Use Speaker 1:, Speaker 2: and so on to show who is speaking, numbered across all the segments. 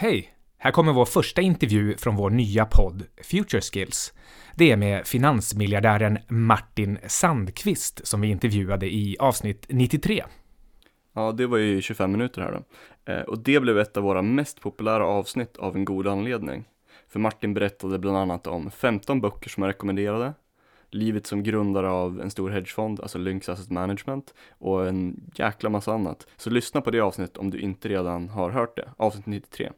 Speaker 1: Hej! Här kommer vår första intervju från vår nya podd Future Skills. Det är med finansmiljardären Martin Sandqvist som vi intervjuade i avsnitt 93.
Speaker 2: Ja, det var ju 25 minuter här då. Eh, och det blev ett av våra mest populära avsnitt av en god anledning. För Martin berättade bland annat om 15 böcker som är rekommenderade, livet som grundare av en stor hedgefond, alltså Lynx Asset Management, och en jäkla massa annat. Så lyssna på det avsnittet om du inte redan har hört det, avsnitt 93.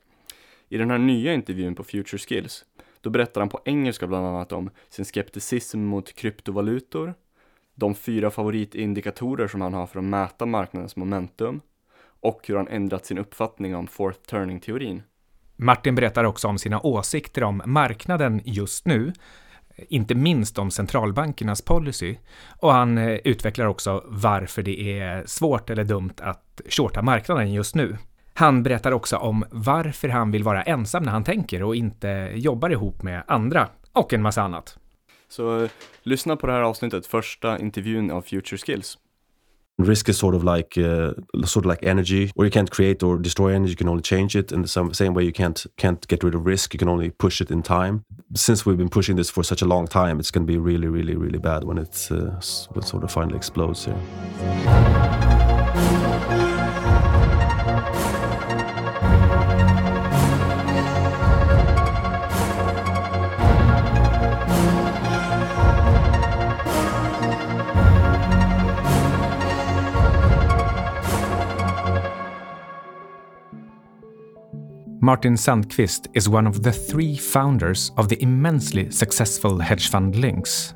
Speaker 2: I den här nya intervjun på Future Skills, då berättar han på engelska bland annat om sin skepticism mot kryptovalutor, de fyra favoritindikatorer som han har för att mäta marknadens momentum och hur han ändrat sin uppfattning om fourth turning-teorin.
Speaker 1: Martin berättar också om sina åsikter om marknaden just nu, inte minst om centralbankernas policy. Och han eh, utvecklar också varför det är svårt eller dumt att shorta marknaden just nu. Han berättar också om varför han vill vara ensam när han tänker och inte jobbar ihop med andra. Och en massa annat.
Speaker 2: Så eh, lyssna på det här avsnittet, första intervjun av Future Skills.
Speaker 3: Risk is sort of like uh, sort of like energy, or you can't create or destroy energy. You can only change it. In the same, same way, you can't can't get rid of risk. You can only push it in time. Since we've been pushing this for such a long time, it's going to be really, really, really bad when it's uh, when it sort of finally explodes here.
Speaker 1: Martin Sandquist is one of the three founders of the immensely successful hedge fund Lynx.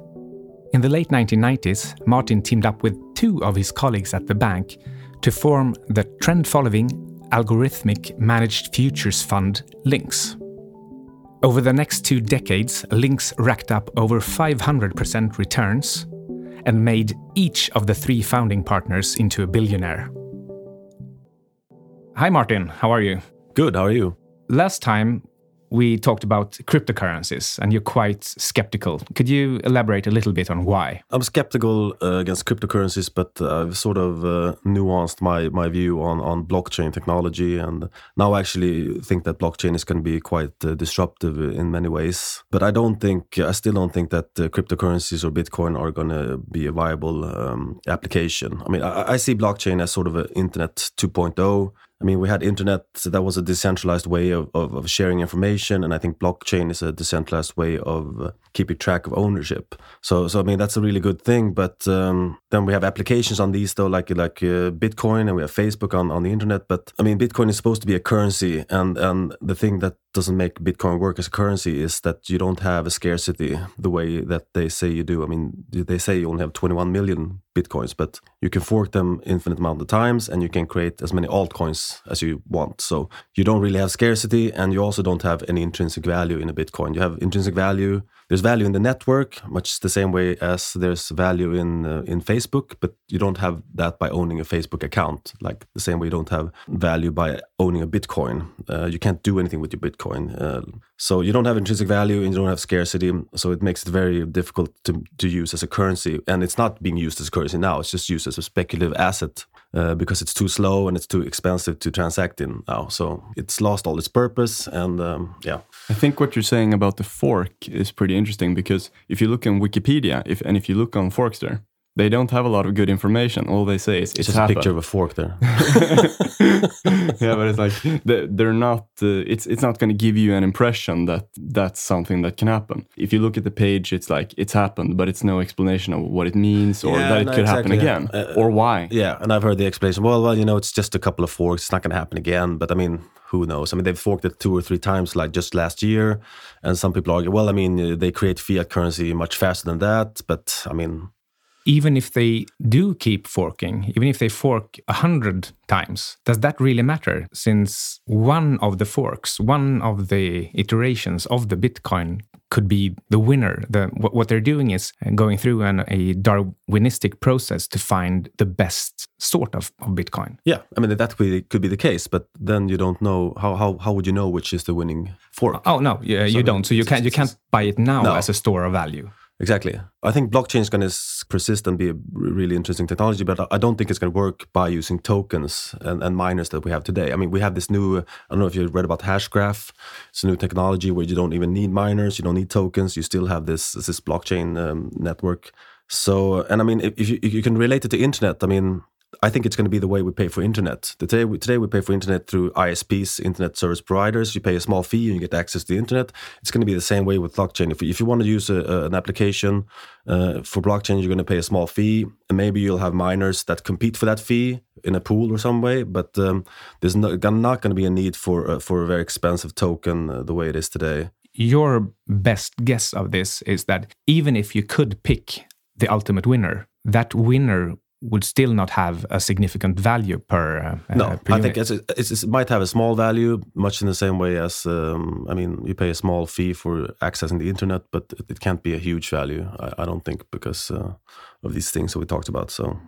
Speaker 1: In the late 1990s, Martin teamed up with two of his colleagues at the bank to form the trend following algorithmic managed futures fund Lynx. Over the next two decades, Lynx racked up over 500% returns and made each of the three founding partners into a billionaire. Hi, Martin. How are you?
Speaker 3: Good. How are you?
Speaker 1: Last time we talked about cryptocurrencies and you're quite skeptical. Could you elaborate a little bit on why?
Speaker 3: I'm skeptical uh, against cryptocurrencies, but I've sort of uh, nuanced my, my view on, on blockchain technology. And now I actually think that blockchain is going to be quite uh, disruptive in many ways. But I don't think, I still don't think that cryptocurrencies or Bitcoin are going to be a viable um, application. I mean, I, I see blockchain as sort of an internet 2.0 I mean, we had internet so that was a decentralized way of, of, of, sharing information, and I think blockchain is a decentralized way of uh, keeping track of ownership. So, so I mean, that's a really good thing. But um, then we have applications on these, though, like like uh, Bitcoin, and we have Facebook on, on the internet. But I mean, Bitcoin is supposed to be a currency, and and the thing that doesn't make Bitcoin work as a currency is that you don't have a scarcity the way that they say you do. I mean, they say you only have 21 million Bitcoins, but you can fork them infinite amount of times and you can create as many altcoins as you want. So you don't really have scarcity and you also don't have any intrinsic value in a Bitcoin. You have intrinsic value there's value in the network, much the same way as there's value in uh, in Facebook, but you don't have that by owning a Facebook account. Like the same way you don't have value by owning a Bitcoin. Uh, you can't do anything with your Bitcoin. Uh, so you don't have intrinsic value and you don't have scarcity. So it makes it very difficult to to use as a currency. And it's not being used as a currency now. It's just used as a speculative asset uh, because it's too slow and it's too expensive to transact in now. So it's lost all its purpose. And um, yeah,
Speaker 2: I think what you're saying about the fork is pretty interesting because if you look on Wikipedia, if and if you look on Forkster, they don't have a lot of good information. All they say is
Speaker 3: it's, it's just happened. a picture of a fork there.
Speaker 2: yeah, but it's like they're not. Uh, it's it's not going to give you an impression that that's something that can happen. If you look at the page, it's like it's happened, but it's no explanation of what it means or yeah, that it no, could exactly, happen again uh, or why.
Speaker 3: Yeah, and I've heard the explanation. Well, well, you know, it's just a couple of forks. It's not going to happen again. But I mean, who knows? I mean, they've forked it two or three times, like just last year. And some people argue, well, I mean, they create fiat currency much faster than that. But I mean,
Speaker 1: even if they do keep forking, even if they fork a hundred times, does that really matter? Since one of the forks, one of the iterations of the Bitcoin could be the winner. The, what they're doing is going through an, a Darwinistic process to find the best sort of, of Bitcoin.
Speaker 3: Yeah, I mean that could be the case, but then you don't know how how, how would you know which is the winning fork?
Speaker 1: Oh no, yeah, so you don't. So you can't you can't buy it now no. as a store of value.
Speaker 3: Exactly. I think blockchain is going to persist and be a really interesting technology, but I don't think it's going to work by using tokens and, and, miners that we have today. I mean, we have this new, I don't know if you read about Hashgraph. It's a new technology where you don't even need miners, you don't need tokens, you still have this, this blockchain um, network. So, and I mean, if you, if you can relate it to internet, I mean, I think it's going to be the way we pay for internet. Today we, today we pay for internet through ISPs, internet service providers. You pay a small fee and you get access to the internet. It's going to be the same way with blockchain. If, if you want to use a, a, an application uh, for blockchain, you're going to pay a small fee, and maybe you'll have miners that compete for that fee in a pool or some way. But um, there's no, not going to be a need for uh, for a very expensive token uh, the way it is today.
Speaker 1: Your best guess of this is that even if you could pick the ultimate winner, that winner would still not have a significant value per.
Speaker 3: Uh, no, per I think it's, it's, it might have a small value, much in the same way as um, I mean, you pay a small fee for accessing the internet, but it can't be a huge value. I, I don't think because uh, of these things that we talked about. So,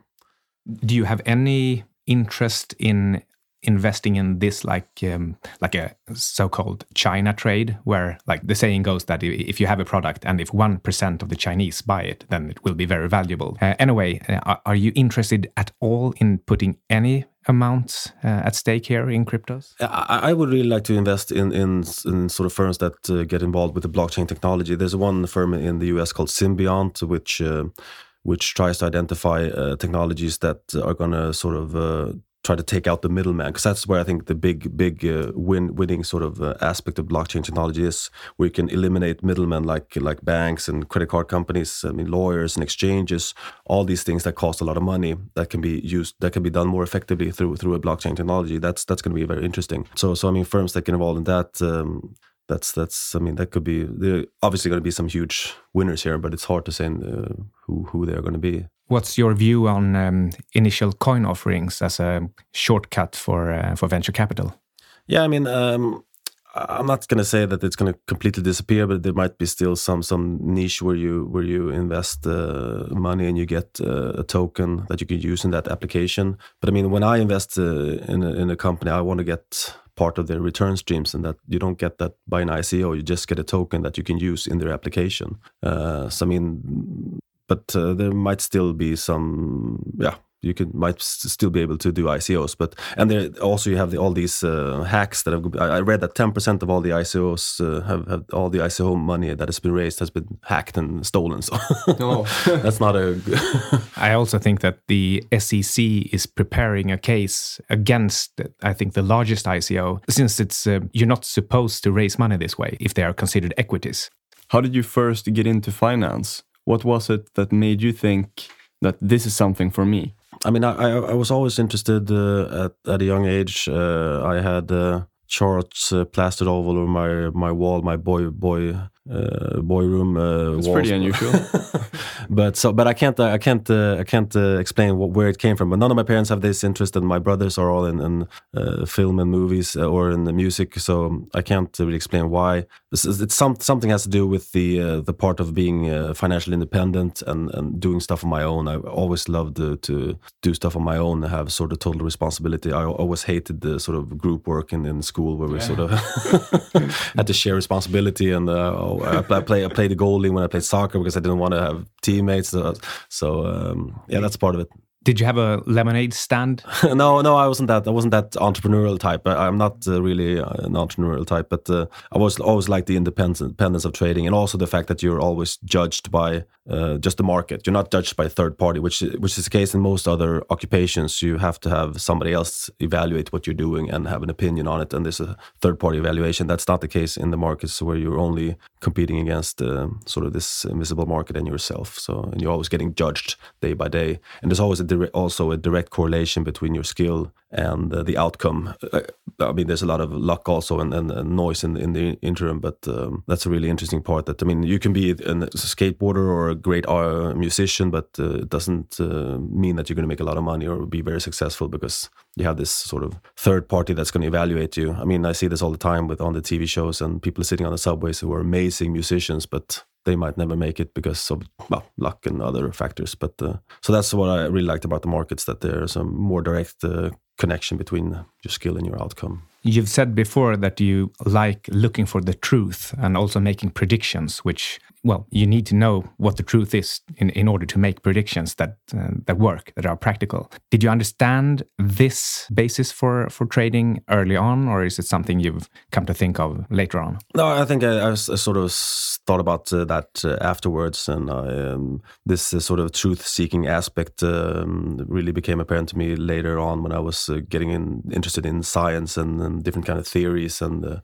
Speaker 1: do you have any interest in investing in this like um, like a so-called China trade, where like the saying goes that if you have a product and if one percent of the Chinese buy it, then it will be very valuable. Uh, anyway, uh, are you interested at all in putting any amounts uh, at stake here in cryptos?
Speaker 3: I, I, would really like to invest in in, in sort of firms that uh, get involved with the blockchain technology. There's one firm in the US called Symbiont, which uh, which tries to identify uh, technologies that are going to sort of uh, try to take out the middleman because that's where I think the big big uh, win winning sort of uh, aspect of blockchain technology is where you can eliminate middlemen like like banks and credit card companies I mean lawyers and exchanges all these things that cost a lot of money that can be used that can be done more effectively through through a blockchain technology. That's that's going to be very interesting. So so I mean firms that get involved in that um, that's that's I mean that could be there obviously going to be some huge winners here, but it's hard to say uh, who who they're going to be.
Speaker 1: What's your view on um, initial coin offerings as a shortcut for uh, for venture capital?
Speaker 3: Yeah, I mean, um, I'm not going to say that it's going to completely disappear, but there might be still some some niche where you where you invest uh, money and you get uh, a token that you can use in that application. But I mean, when I invest uh, in a, in a company, I want to get part of their return streams and that you don't get that by an ICO. You just get a token that you can use in their application. Uh, so I mean, but uh, there might still be some, yeah, you could might still be able to do ICOs, but and there also you have the, all these uh, hacks that have. I read that ten percent of all the ICOs uh, have, have, all the ICO money that has been raised has been hacked and stolen. So oh. that's not a.
Speaker 1: I also think that the SEC is preparing a case against, I think, the largest ICO, since it's uh, you're not supposed to raise money this way if they are considered equities.
Speaker 2: How did you first get into finance? What was it that made you think that this is something for me?
Speaker 3: I mean, I, I was always interested uh, at, at a young age. Uh, I had uh, charts uh, plastered all over my my wall, my boy boy uh, boy room.
Speaker 2: Uh, it's pretty unusual.
Speaker 3: but so, but I can't, uh, I can't, uh, I can't uh, explain what, where it came from. But none of my parents have this interest, and my brothers are all in, in uh, film and movies or in the music. So I can't really explain why. It's, it's some, something has to do with the uh, the part of being uh, financially independent and, and doing stuff on my own. I always loved to, to do stuff on my own, and have sort of total responsibility. I always hated the sort of group work in, in school where we sort of had to share responsibility and I, I play I played the goalie when I played soccer because I didn't want to have teammates. So, so um, yeah, that's part of it.
Speaker 1: Did you have a lemonade stand?
Speaker 3: no, no, I wasn't that. I wasn't that entrepreneurial type. I, am not uh, really uh, an entrepreneurial type, but uh, I was always like the independence of trading, and also the fact that you're always judged by uh, just the market. You're not judged by a third party, which which is the case in most other occupations. You have to have somebody else evaluate what you're doing and have an opinion on it, and there's a third party evaluation. That's not the case in the markets where you're only competing against uh, sort of this invisible market and yourself. So, and you're always getting judged day by day, and there's always a also a direct correlation between your skill and uh, the outcome. Uh, I mean, there's a lot of luck also and, and, and noise in, in the interim, but um, that's a really interesting part. That I mean, you can be a skateboarder or a great uh, musician, but uh, it doesn't uh, mean that you're going to make a lot of money or be very successful because you have this sort of third party that's going to evaluate you. I mean, I see this all the time with on the TV shows and people sitting on the subways who are amazing musicians, but they might never make it because of well, luck and other factors. But uh, so that's what I really liked about the markets that there's a more direct uh, connection between your skill and your outcome.
Speaker 1: You've said before that you like looking for the truth and also making predictions, which well, you need to know what the truth is in, in order to make predictions that uh, that work, that are practical. Did you understand this basis for for trading early on, or is it something you've come to think of later on?
Speaker 3: No, I think I, I sort of thought about uh, that uh, afterwards, and um, this uh, sort of truth-seeking aspect um, really became apparent to me later on when I was uh, getting in, interested in science and, and, different kind of theories and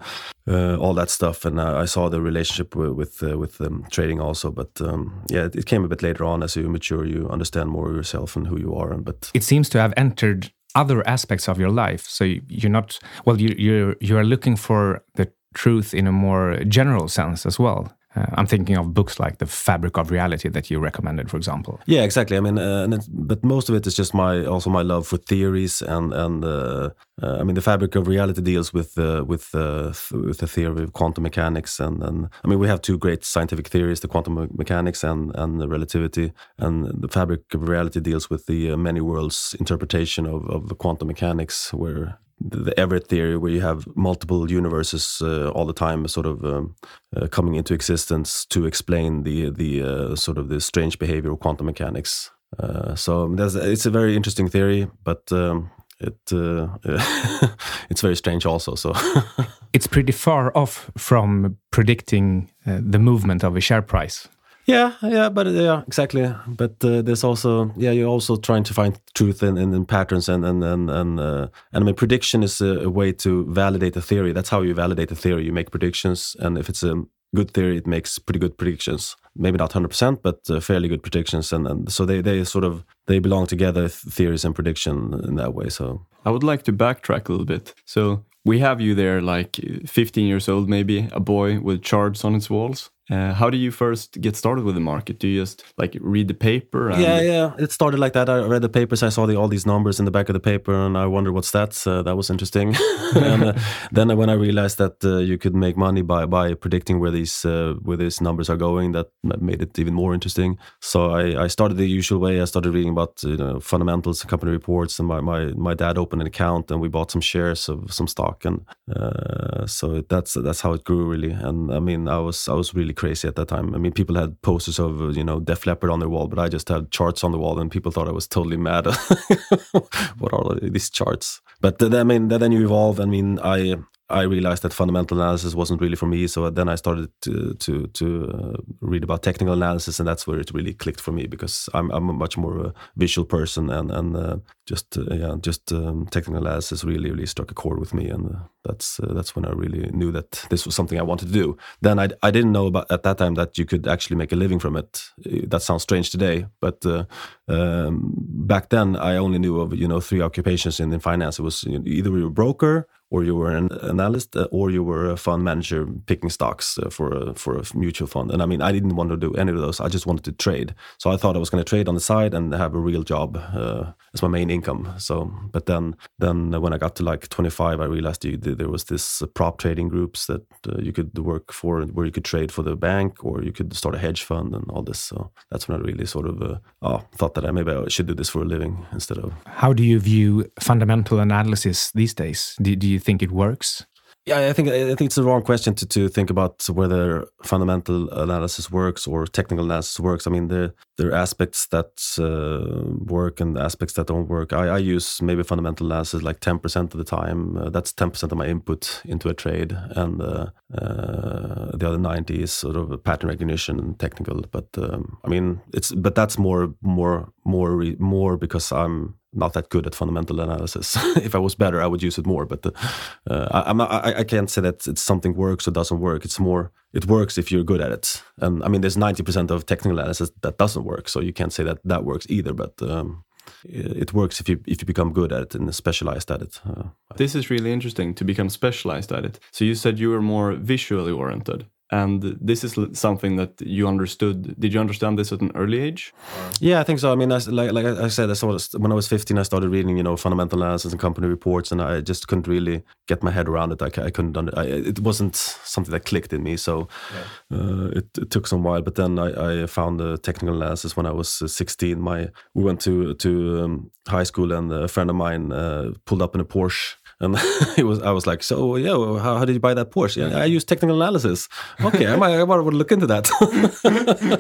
Speaker 3: uh, all that stuff. And I saw the relationship with with, with um, trading also. But um, yeah, it, it came a bit later on as you mature, you understand more yourself and who you are. And But
Speaker 1: it seems to have entered other aspects of your life. So you're not well. You you're you are looking for the truth in a more general sense as well. Uh, I'm thinking of books like The Fabric of Reality that you recommended, for example.
Speaker 3: Yeah, exactly. I mean, uh, but most of it is just my also my love for theories and and uh, uh I mean, The Fabric of Reality deals with uh, with uh, with the theory of quantum mechanics and and I mean we have two great scientific theories: the quantum mechanics and and the relativity. And The Fabric of Reality deals with the many worlds interpretation of of the quantum mechanics, where the Everett theory, where you have multiple universes uh, all the time, sort of um, uh, coming into existence to explain the the uh, sort of the strange behavior of quantum mechanics. Uh, so it's a very interesting theory, but um, it uh, it's very strange also. So
Speaker 1: it's pretty far off from predicting uh, the movement of a share price.
Speaker 3: Yeah, yeah, but uh, yeah, exactly. But uh, there's also yeah, you're also trying to find truth in, in, in patterns and and and and, uh, and I mean prediction is a, a, way to validate a theory. That's how you validate a theory. You make predictions, and if it's a good theory, it makes pretty good predictions. Maybe not hundred percent, but uh, fairly good predictions. And, and so they they sort of they belong together, theories and prediction in that way. So
Speaker 2: I would like to backtrack a little bit. So we have you there, like 15 years old, maybe a boy with charts on its walls uh, how do you first get started with the market? Do you just like read the paper?
Speaker 3: And... Yeah, yeah. It started like that. I read the papers. I saw the, all these numbers in the back of the paper, and I wondered what's that. Uh, that was interesting. and uh, then when I realized that uh, you could make money by by predicting where these uh, where these numbers are going, that made it even more interesting. So I, I started the usual way. I started reading about you know fundamentals, company reports, and my, my my dad opened an account, and we bought some shares of some stock, and uh, so that's that's how it grew really. And I mean, I was I was really crazy at that time. I mean, people had posters of uh, you know Def Leppard on their wall, but I just had charts on the wall, and people thought I was totally mad. what are these charts? But then, I mean, then you evolve. I mean, I I realized that fundamental analysis wasn't really for me. So then I started to to to uh, read about technical analysis, and that's where it really clicked for me because I'm I'm a much more a visual person, and and uh, just uh, yeah, just um, technical analysis really really struck a chord with me, and uh, that's uh, that's when I really knew that this was something I wanted to do. Then I I didn't know about at that time that you could actually make a living from it. That sounds strange today, but uh, um, back then I only knew of you know three occupations in, in finance. It was you know, either you were a broker or you were an analyst, uh, or you were a fund manager picking stocks uh, for a, for a mutual fund. And I mean, I didn't want to do any of those. I just wanted to trade. So I thought I was going to trade on the side and have a real job uh, as my main income. So, but then then when I got to like 25, I realized you, there was this prop trading groups that uh, you could work for, where you could trade for the bank, or you could start a hedge fund and all this. So that's when I really sort of uh, oh, thought that I maybe I should do this for a living instead of.
Speaker 1: How do you view fundamental analysis these days? Do, do you think it works?
Speaker 3: Yeah, I think I think it's the wrong question to, to think about whether fundamental analysis works or technical analysis works. I mean, there there are aspects that uh, work and aspects that don't work. I, I use maybe fundamental analysis like ten percent of the time. Uh, that's ten percent of my input into a trade, and uh, uh the other ninety is sort of pattern recognition and technical. But um, I mean, it's but that's more more more more because I'm not that good at fundamental analysis. if I was better, I would use it more. But uh, I, am not, I, I, can't say that it's something works or doesn't work. It's more it works if you're good at it. And I mean, there's 90% of technical analysis that doesn't work, so you can't say that that works either. But um, it works if you if you become good at it and specialized at it. Uh,
Speaker 2: this is really interesting to become specialized at it. So you said you were more visually oriented and this is something that you understood. Did you understand this at an early age?
Speaker 3: Yeah i think so. I mean I, like, like i said I saw when i was 15 i started reading you know fundamental analysis and company reports and i just couldn't really get my head around it. I, I couldn't under, I, it wasn't something that clicked in me so yeah. uh, it, it, took some while. But then i, I found the technical analysis when i was uh, 16 my we went to to um, high school and a friend of mine uh, pulled up in a porsche and it was I was like, so yeah, well, how, how did you buy that Porsche? Yeah, I use technical analysis. Okay, I might I might look into that.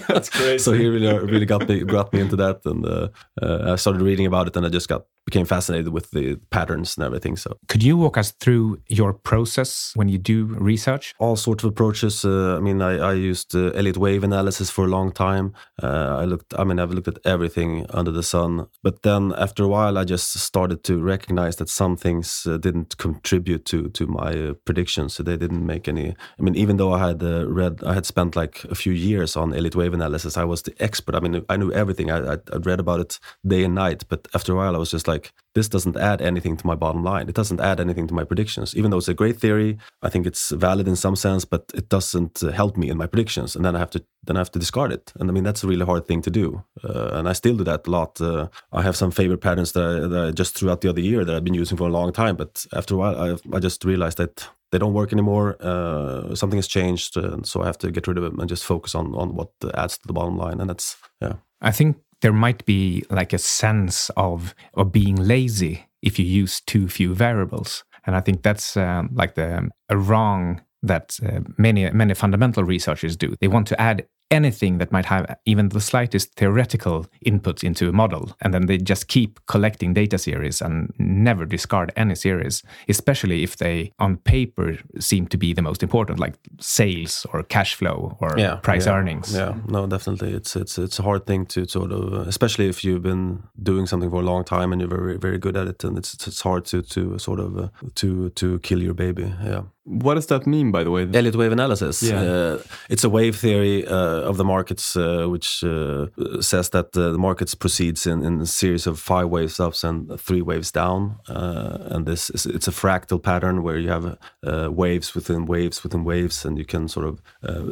Speaker 2: That's great.
Speaker 3: so he really really got me got me into that, and uh, uh, I started reading about it, and I just got became fascinated with the patterns and everything. So
Speaker 1: could you walk us through your process when you do research?
Speaker 3: All sorts of approaches. Uh, I mean, I, I used uh, Elliott wave analysis for a long time. Uh, I looked. I mean, I've looked at everything under the sun. But then after a while, I just started to recognize that some things uh, didn't contribute to to my uh, predictions. So they didn't make any. I mean, even though I had uh, read, I had spent like a few years on Elliott wave analysis. I was the expert. I mean, I knew everything. I, I I'd read about it day and night. But after a while, I was just like this doesn't add anything to my bottom line. It doesn't add anything to my predictions. Even though it's a great theory, I think it's valid in some sense, but it doesn't uh, help me in my predictions. And then I have to then I have to discard it. And I mean that's a really hard thing to do. Uh, and I still do that a lot. Uh, I have some favorite patterns that I, that I just throughout the other year that I've been using for a long time. But after a while, I, I just realized that they don't work anymore. Uh, something has changed, uh, so I have to get rid of them and just focus on on what adds to the bottom line. And that's yeah.
Speaker 1: I think there might be like a sense of of being lazy if you use too few variables, and I think that's um, like the a wrong that uh, many many fundamental researchers do. They want to add anything that might have even the slightest theoretical input into a model. And then they just keep collecting data series and never discard any series, especially if they on paper seem to be the most important, like sales or cash flow or yeah, price
Speaker 3: yeah,
Speaker 1: earnings.
Speaker 3: Yeah, no, definitely. It's it's it's a hard thing to sort of, especially if you've been doing something for a long time and you're very very good at it, and it's it's hard to to sort of uh, to to kill your baby. Yeah.
Speaker 2: What does that mean, by the way?
Speaker 3: Elliott wave analysis.
Speaker 2: Yeah.
Speaker 3: Uh, it's a wave theory uh, of the markets, uh, which uh, says that the markets proceeds in, in, a series of five waves ups and three waves down. Uh, and this is, it's a fractal pattern where you have uh, waves within waves within waves, and you can sort of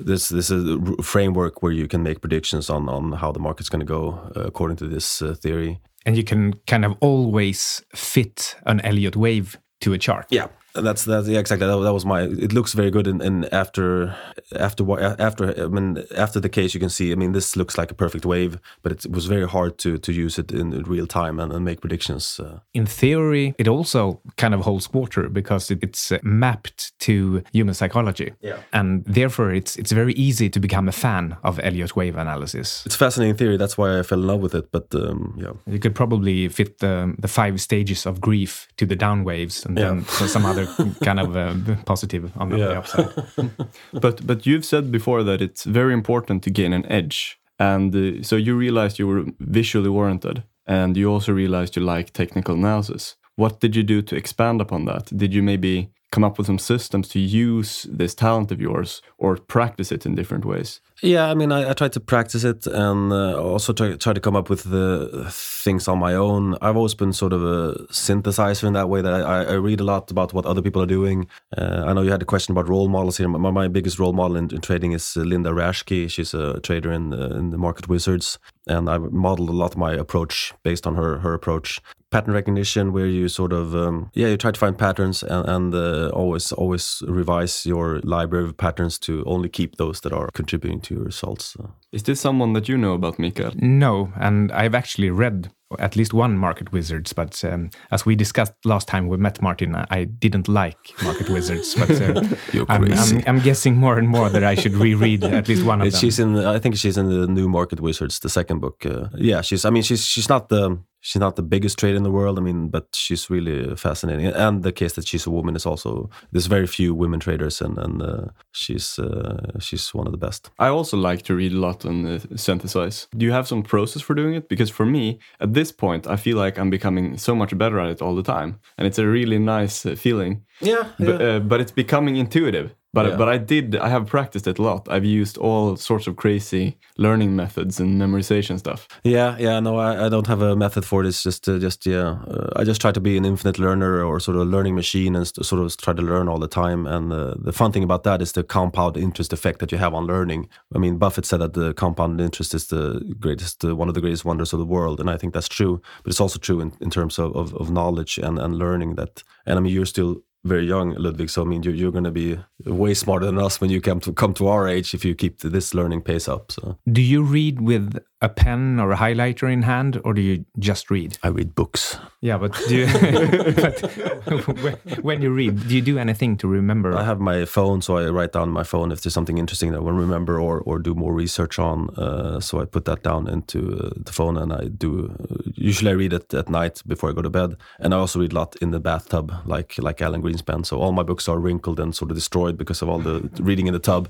Speaker 3: this this is a framework where you can make predictions on on how the market's going to go according to this theory.
Speaker 1: And you can kind of always fit an Elliott wave to a chart.
Speaker 3: Yeah, that's that's yeah, exactly that, that was my. It looks very good, and, and after after after I mean after the case, you can see. I mean, this looks like a perfect wave, but it was very hard to to use it in real time and, and make predictions. Uh.
Speaker 1: In theory, it also kind of holds water because it, it's uh, mapped to human psychology,
Speaker 3: yeah.
Speaker 1: and therefore it's it's very easy to become a fan of Elliott wave analysis.
Speaker 3: It's fascinating theory. That's why I fell in love with it. But um, yeah,
Speaker 1: you could probably fit the the five stages of grief to the down waves, and yeah. then some other kind of uh, positive on the, yeah. upside.
Speaker 2: but but you've said before that it's very important to gain an edge, and uh, so you realized you were visually oriented, and you also realized you like technical analysis. What did you do to expand upon that? Did you maybe come up with some systems to use this talent of yours or practice it in different ways?
Speaker 3: Yeah, I mean, I, I tried to practice it and uh, also try, try to come up with the things on my own. I've always been sort of a synthesizer in that way that I, I read a lot about what other people are doing. Uh, I know you had a question about role models here. My, my biggest role model in, in trading is uh, Linda Raschke. She's a trader in, in the Market Wizards and I modeled a lot of my approach based on her her approach. Pattern recognition, where you sort of um, yeah, you try to find patterns and, and uh, always always revise your library of patterns to only keep those that are contributing to your results.
Speaker 2: Is this someone that you know about, Mikael?
Speaker 1: No, and I've actually read at least one Market Wizards. But um, as we discussed last time we met Martin, I didn't like Market Wizards. But uh, I'm, I'm, I'm, guessing more and more that I should reread at least one of them.
Speaker 3: She's in. I think she's in the new Market Wizards, the second book. Uh, yeah, she's. I mean, she's she's not the she's not the biggest trader in the world. I mean, but she's really fascinating. And the case that she's a woman is also there's very few women traders, and and uh, she's uh, she's one of the best.
Speaker 2: I also like to read a lot and uh, synthesize. Do you have some process for doing it? Because for me, at this point, I feel like I'm becoming so much better at it all the time, and it's a really nice uh, feeling.
Speaker 3: Yeah, yeah.
Speaker 2: But, uh, but it's becoming intuitive. But yeah. but I did I have practiced it a lot. I've used all sorts of crazy learning methods and memorization stuff.
Speaker 3: Yeah, yeah. No, I, I don't have a method for this. Just uh, just yeah. Uh, I just try to be an infinite learner or sort of a learning machine and sort of try to learn all the time. And uh, the fun thing about that is the compound interest effect that you have on learning. I mean, Buffett said that the compound interest is the greatest, uh, one of the greatest wonders of the world, and I think that's true. But it's also true in, in terms of, of, of knowledge and, and learning that. And I mean, you're still very young, Ludwig. So I mean, you're, you're going to be way smarter than us when you come to come to our age if you keep this learning pace up. So,
Speaker 1: do you read with a pen or a highlighter in hand, or do you just read?
Speaker 3: I read books.
Speaker 1: Yeah, but do you, but when, when you read, do you do anything to remember?
Speaker 3: I have my phone, so I write down my phone if there's something interesting that I want to remember or, or do more research on. Uh, so I put that down into uh, the phone and I do. Uh, usually I read it at night before I go to bed, and I also read a lot in the bathtub, like like Alan Greenspan. So all my books are wrinkled and sort of destroyed because of all the reading in the tub.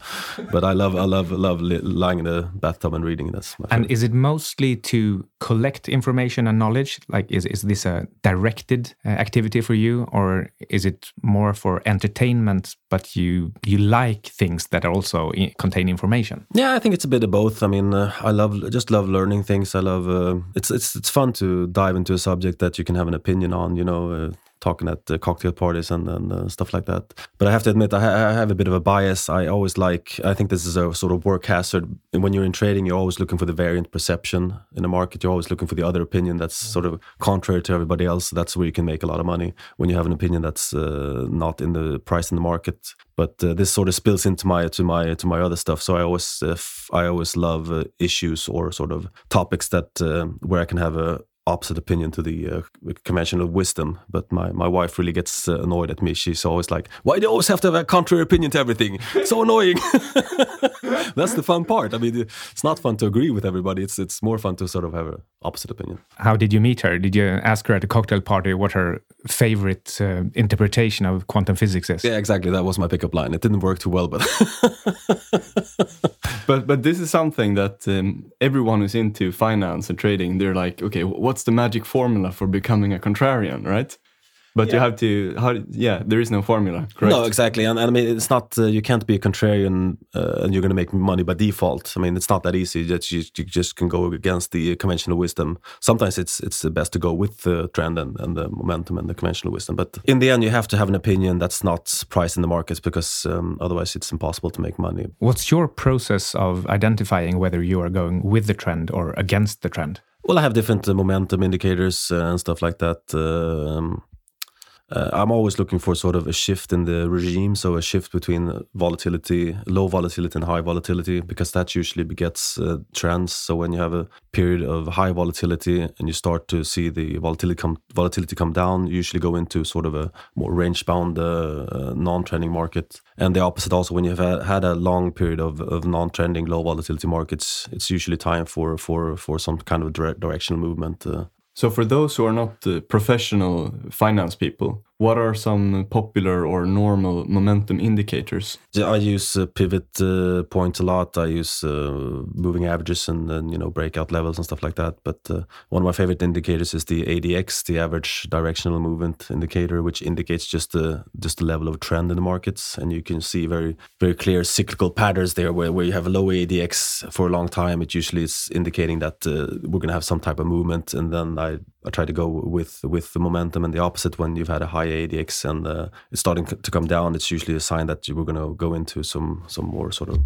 Speaker 3: But I love I love love lying in the bathtub and reading. That's my
Speaker 1: and is it mostly to collect information and knowledge? Like, is is this a directed uh, activity for you, or is it more for entertainment? But you you like things that also contain information.
Speaker 3: Yeah, I think it's a bit of both. I mean, uh, I love just love learning things. I love uh, it's it's it's fun to dive into a subject that you can have an opinion on. You know uh, talking at uh, cocktail parties and, and uh, stuff like that. But I have to admit, I, ha- I, have a bit of a bias. I always like, I think this is a sort of work hazard. And when you're in trading, you're always looking for the variant perception in the market. You're always looking for the other opinion that's sort of contrary to everybody else. That's where you can make a lot of money when you have an opinion that's uh, not in the price in the market. But uh, this sort of spills into my to my to my other stuff. So I always uh, f- I always love uh, issues or sort of topics that where I can have a opposite opinion to the uh, conventional wisdom. But my, my wife really gets uh, annoyed at me. She's always like, "Why do you always have to have a contrary opinion to everything? so annoying." That's the fun part. I mean, it's not fun to agree with everybody. It's it's more fun to sort of have an opposite opinion.
Speaker 1: How did you meet her? Did you ask her at a cocktail party what her favorite uh, interpretation of quantum physics is?
Speaker 3: Yeah, exactly. That was my pickup line. It didn't work too well, but
Speaker 2: but but this is something that um, everyone who's into finance and trading, they're like, okay, what's the magic formula for becoming a contrarian, right? But yeah. you have to, how, yeah, there is no formula, correct?
Speaker 3: No, exactly. And, and I mean, it's not, uh, you can't be a contrarian uh, and you're going to make money by default. I mean, it's not that easy that you, you, just can go against the conventional wisdom. Sometimes it's it's best to go with the trend and, and the momentum and the conventional wisdom. But in the end, you have to have an opinion that's not priced in the markets because um, otherwise it's impossible to make money.
Speaker 1: What's your process of identifying whether you are going with the trend or against the trend?
Speaker 3: Well, I have different uh, momentum indicators uh, and stuff like that. Um, uh, I'm always looking for sort of a shift in the regime, so a shift between volatility, low volatility, and high volatility, because that usually begets uh, trends. So when you have a period of high volatility and you start to see the volatility come volatility come down, you usually go into sort of a more range-bound, uh, uh non-trending market. And the opposite also, when you've had a long period of, of non-trending, low volatility markets, it's usually time for for for some kind of directional movement.
Speaker 2: So, for those who are not uh, professional finance people, what are some popular or normal momentum indicators?
Speaker 3: I use uh, pivot uh, points a lot. I use uh, moving averages and then you know breakout levels and stuff like that. But uh, one of my favorite indicators is the ADX, the average directional movement indicator, which indicates just the just the level of trend in the markets, and you can see very very clear cyclical patterns there. Where where you have a low ADX for a long time, it usually is indicating that uh, we're going to have some type of movement, and then I I try to go with with the momentum and the opposite when you've had a high ADX and uh, it's starting to come down. It's usually a sign that you were going to go into some some more sort of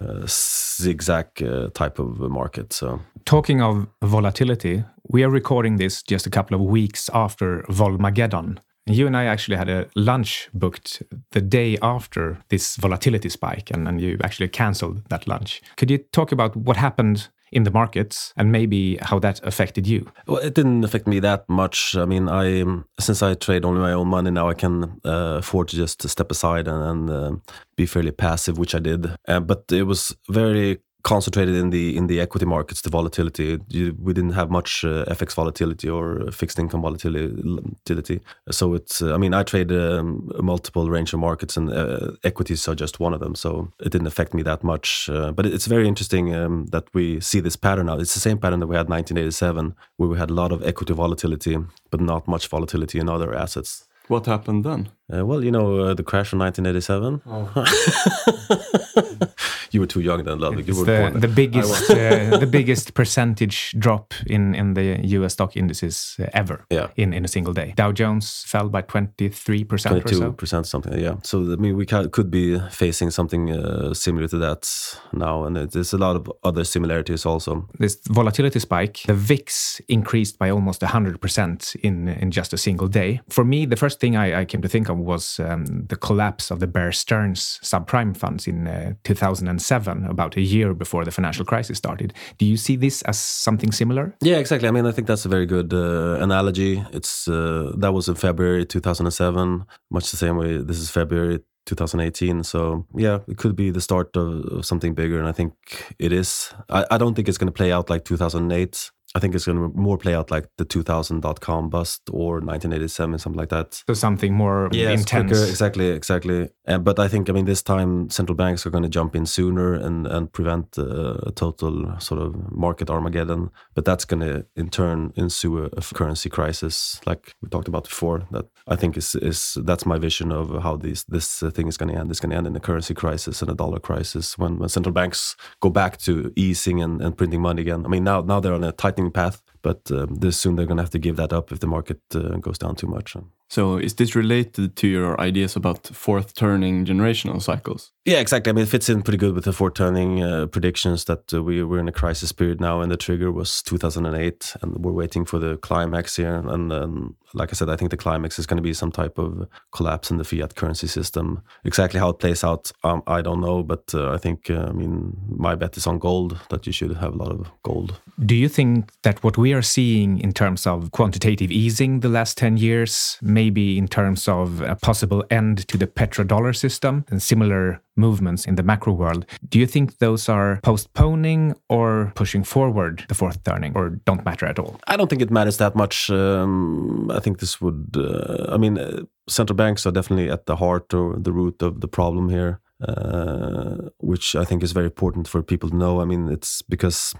Speaker 3: uh, zigzag uh, type of market. So,
Speaker 1: talking of volatility, we are recording this just a couple of weeks after Volmageddon. You and I actually had a lunch booked the day after this volatility spike, and, and you actually cancelled that lunch. Could you talk about what happened in the markets and maybe how that affected you?
Speaker 3: Well, it didn't affect me that much. I mean, I since I trade only my own money now, I can uh, afford to just step aside and, and uh, be fairly passive, which I did. Uh, but it was very concentrated in the in the equity markets, the volatility. You, we didn't have much uh, FX volatility or fixed income volatility. So it's, uh, I mean, I trade um, multiple range of markets, and uh, equities are just one of them. So it didn't affect me that much. Uh, but it's very interesting um, that we see this pattern now. It's the same pattern that we had 1987, where we had a lot of equity volatility, but not much volatility in other assets.
Speaker 2: What happened then?
Speaker 3: Uh, well, you know, uh, the crash of 1987. Oh. you were too young then, Ludwig.
Speaker 1: You were the, the biggest, uh, the biggest percentage drop in, in the U.S. stock indices uh, ever.
Speaker 3: Yeah.
Speaker 1: In, in a single day, Dow Jones fell by 23 percent. 22
Speaker 3: percent, something. Yeah. So I mean, we could be facing something uh, similar to that now, and there's a lot of other similarities also.
Speaker 1: This volatility spike, the VIX increased by almost 100 percent in in just a single day. For me, the first first thing I, I came to think of was um, the collapse of the Bear Stearns subprime funds in uh, 2007, about a year before the financial crisis started. Do you see this as something similar?
Speaker 3: Yeah, exactly. I mean, I think that's a very good uh, analogy. It's uh, that was in February 2007, much the same way. This is February 2018. So yeah, it could be the start of, of something bigger, and I think it is. I, I don't think it's going to play out like 2008. I think it's going to more play out like the 2000.com bust or 1987, something like that.
Speaker 1: So something more yes, intense.
Speaker 3: Quicker, exactly, exactly. Uh, but I think, I mean, this time central banks are going to jump in sooner and, and prevent uh, a total sort of market Armageddon. But that's going to, in turn, ensue a, a, currency crisis, like we talked about before. That I think is is that's my vision of how these this uh, thing is going to end. It's going to end in a currency crisis and a dollar crisis when, when central banks go back to easing and, and printing money again. I mean, now now they're on a tightening path, but um, this soon they're going to have to give that up if the market uh, goes down too much.
Speaker 2: So is this related to your ideas about fourth turning generational cycles?
Speaker 3: Yeah, exactly. I mean, it fits in pretty good with the fourth turning uh, predictions that uh, we we're in a crisis period now, and the trigger was 2008, and we're waiting for the climax here. And um, like I said, I think the climax is going to be some type of collapse in the fiat currency system. Exactly how it plays out, um, I don't know, but uh, I think, uh, I mean, my bet is on gold that you should have a lot of gold.
Speaker 1: Do you think that what we are seeing in terms of quantitative easing the last 10 years, maybe in terms of a possible end to the petrodollar system and similar movements in the macro world. Do you think those are postponing or pushing forward the fourth turning or don't matter at all?
Speaker 3: I don't think it matters that much. Um, I think this would, uh, I mean, uh, central banks are definitely at the heart or the root of the problem here. Uh, which I think is very important for people to know. I mean, it's because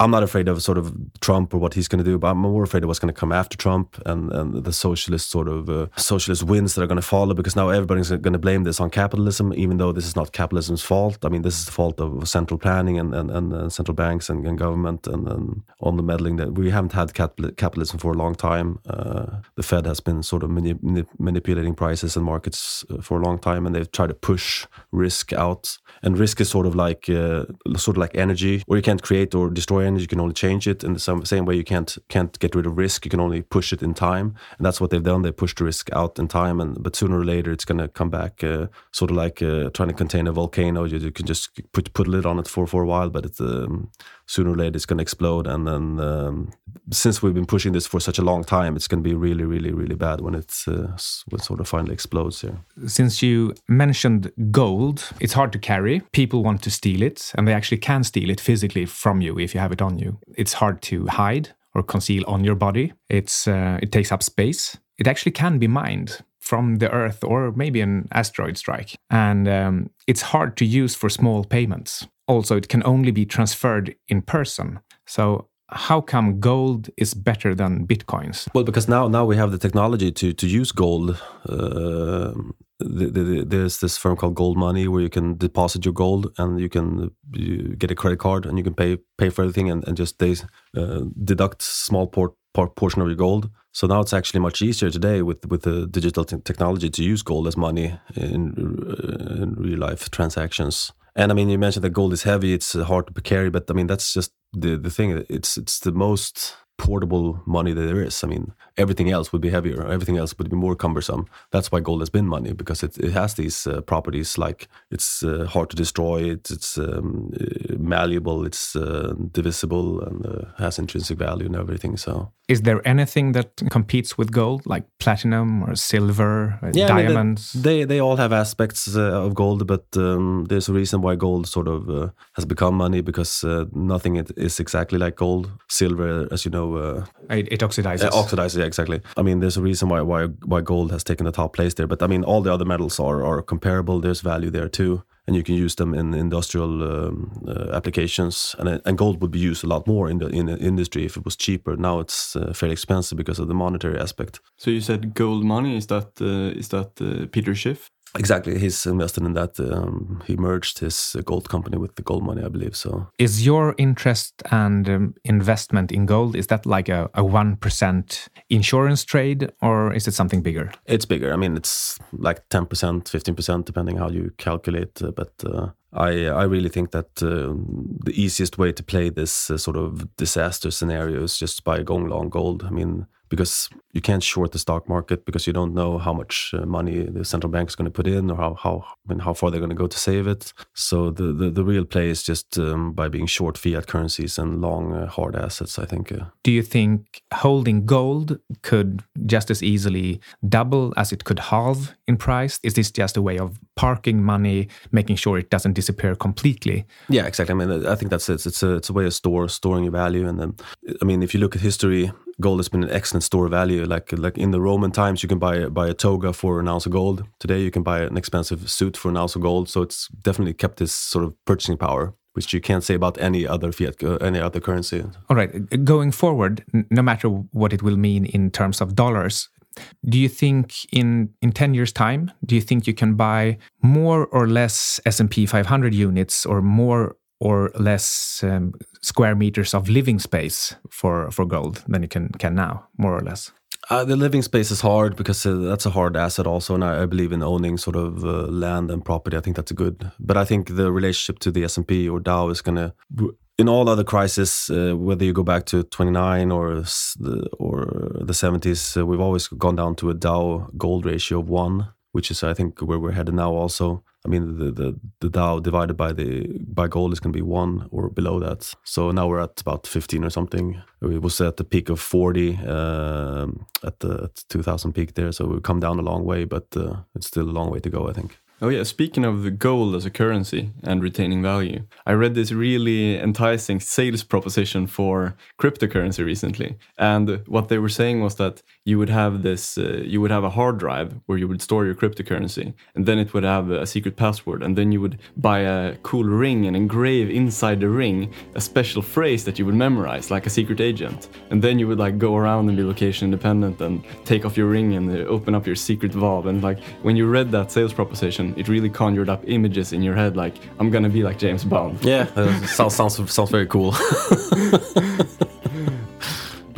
Speaker 3: I'm not afraid of sort of Trump or what he's going to do, but I'm more afraid of what's going to come after Trump and, and the socialist sort of uh, socialist wins that are going to follow because now everybody's going to blame this on capitalism, even though this is not capitalism's fault. I mean, this is the fault of central planning and, and, and uh, central banks and, and government and, and on the meddling that we haven't had capitalism for a long time. Uh, the Fed has been sort of mani manipulating prices and markets uh, for a long time, and they've tried to push risk out. And risk is sort of like uh, sort of like energy, or you can't create or destroy you can only change it in the same, same way you can't can't get rid of risk you can only push it in time and that's what they've done. They pushed the risk out in time and but sooner or later it's going to come back uh, sort of like uh, trying to contain a volcano. You, you, can just put put a lid on it for for a while but it's um, sooner or later it's going to explode. And then um, since we've been pushing this for such a long time it's going to be really really really bad when it's uh, when it sort of finally explodes here.
Speaker 1: Since you mentioned gold it's hard to carry. People want to steal it and they actually can steal it physically from you if you have it on you. It's hard to hide or conceal on your body. It's uh, it takes up space. It actually can be mined from the Earth or maybe an asteroid strike. And um, it's hard to use for small payments also it can only be transferred in person. So how come gold is better than bitcoins?
Speaker 3: Well, because now now we have the technology to to use gold. Uh, the, the, there's this firm called Gold Money where you can deposit your gold and you can you get a credit card and you can pay pay for everything and, and just they uh, deduct small port, part portion of your gold. So now it's actually much easier today with with the digital technology to use gold as money in, uh, in real life transactions. And I mean, you mentioned that gold is heavy; it's uh, hard to carry, but I mean, that's just the the thing. It's it's the most portable money that there is. I mean, everything else would be heavier. Everything else would be more cumbersome. That's why gold has been money because it, it has these uh, properties like it's uh, hard to destroy, it's, it's um, uh, malleable, it's uh, divisible, and uh, has intrinsic value and everything. So,
Speaker 1: is there anything that competes with gold, like platinum or silver, or yeah, diamonds?
Speaker 3: I mean, they they all have aspects uh, of gold, but um, there's a reason why gold sort of has become money because nothing is exactly like gold. Silver, as you know
Speaker 1: uh, it, it, oxidizes.
Speaker 3: Uh, oxidizes, yeah, exactly. I mean, there's a reason why why why gold has taken the top place there, but I mean, all the other metals are are comparable. There's value there too, and you can use them in industrial um, uh, applications. And and gold would be used a lot more in the in the industry if it was cheaper. Now it's uh, fairly expensive because of the monetary aspect.
Speaker 2: So you said gold money. Is that uh, is that uh, Peter Schiff?
Speaker 3: Exactly, he's invested in that. Um, he merged his gold company with the gold money, I believe. So,
Speaker 1: is your interest and um, investment in gold is that like a one percent insurance trade, or is it something bigger?
Speaker 3: It's bigger. I mean, it's like ten percent, fifteen percent, depending how you calculate. Uh, but uh, I I really think that uh, the easiest way to play this uh, sort of disaster scenario is just by going long gold. I mean, because you can't short the stock market because you don't know how much uh, money the central bank is going to put in or how how mean, how far they're going to go to save it. So the the, the real play is just um, by being short fiat currencies and long uh, hard assets. I think. Uh.
Speaker 1: Do you think holding gold could just as easily double as it could halve in price? Is this just a way of parking money, making sure it doesn't disappear completely?
Speaker 3: Yeah, exactly. I mean, I think that's it. It's a it's a way of store storing your value, and then I mean, if you look at history, gold has been an excellent store of value. Like like in the Roman times, you can buy buy a toga for an ounce of gold. Today, you can buy an expensive suit for an ounce of gold. So it's definitely kept this sort of purchasing power, which you can't say about any other fiat, uh, any other currency.
Speaker 1: All right, going forward, no matter what it will mean in terms of dollars. Do you think in in 10 years time do you think you can buy more or less S&P 500 units or more or less um, square meters of living space for for gold than you can can now, more or less.
Speaker 3: Uh, the living space is hard because uh, that's a hard asset also, and I, I believe in owning sort of uh, land and property. I think that's a good, but I think the relationship to the S and P or Dow is gonna. In all other crises, uh, whether you go back to 29 or the, or the 70s, uh, we've always gone down to a Dow gold ratio of one, which is I think where we're headed now also. I mean, the, the, the Dow divided by the by gold is going to be one or below that. So now we're at about 15 or something. It was at the peak of 40 uh, at the at 2000 peak there. So we've come down a long way, but uh, it's still a long way to go, I think.
Speaker 2: Oh yeah, speaking of the gold as a currency and retaining value, I read this really enticing sales proposition for cryptocurrency recently. And what they were saying was that you would have this uh, you would have a hard drive where you would store your cryptocurrency and then it would have a secret password and then you would buy a cool ring and engrave inside the ring a special phrase that you would memorize like a secret agent. And then you would like go around and be location independent and take off your ring and uh, open up your secret vault and like when you read that sales proposition it really conjured up images in your head like I'm gonna be like James Bond.
Speaker 3: Yeah, sounds sounds sounds very cool.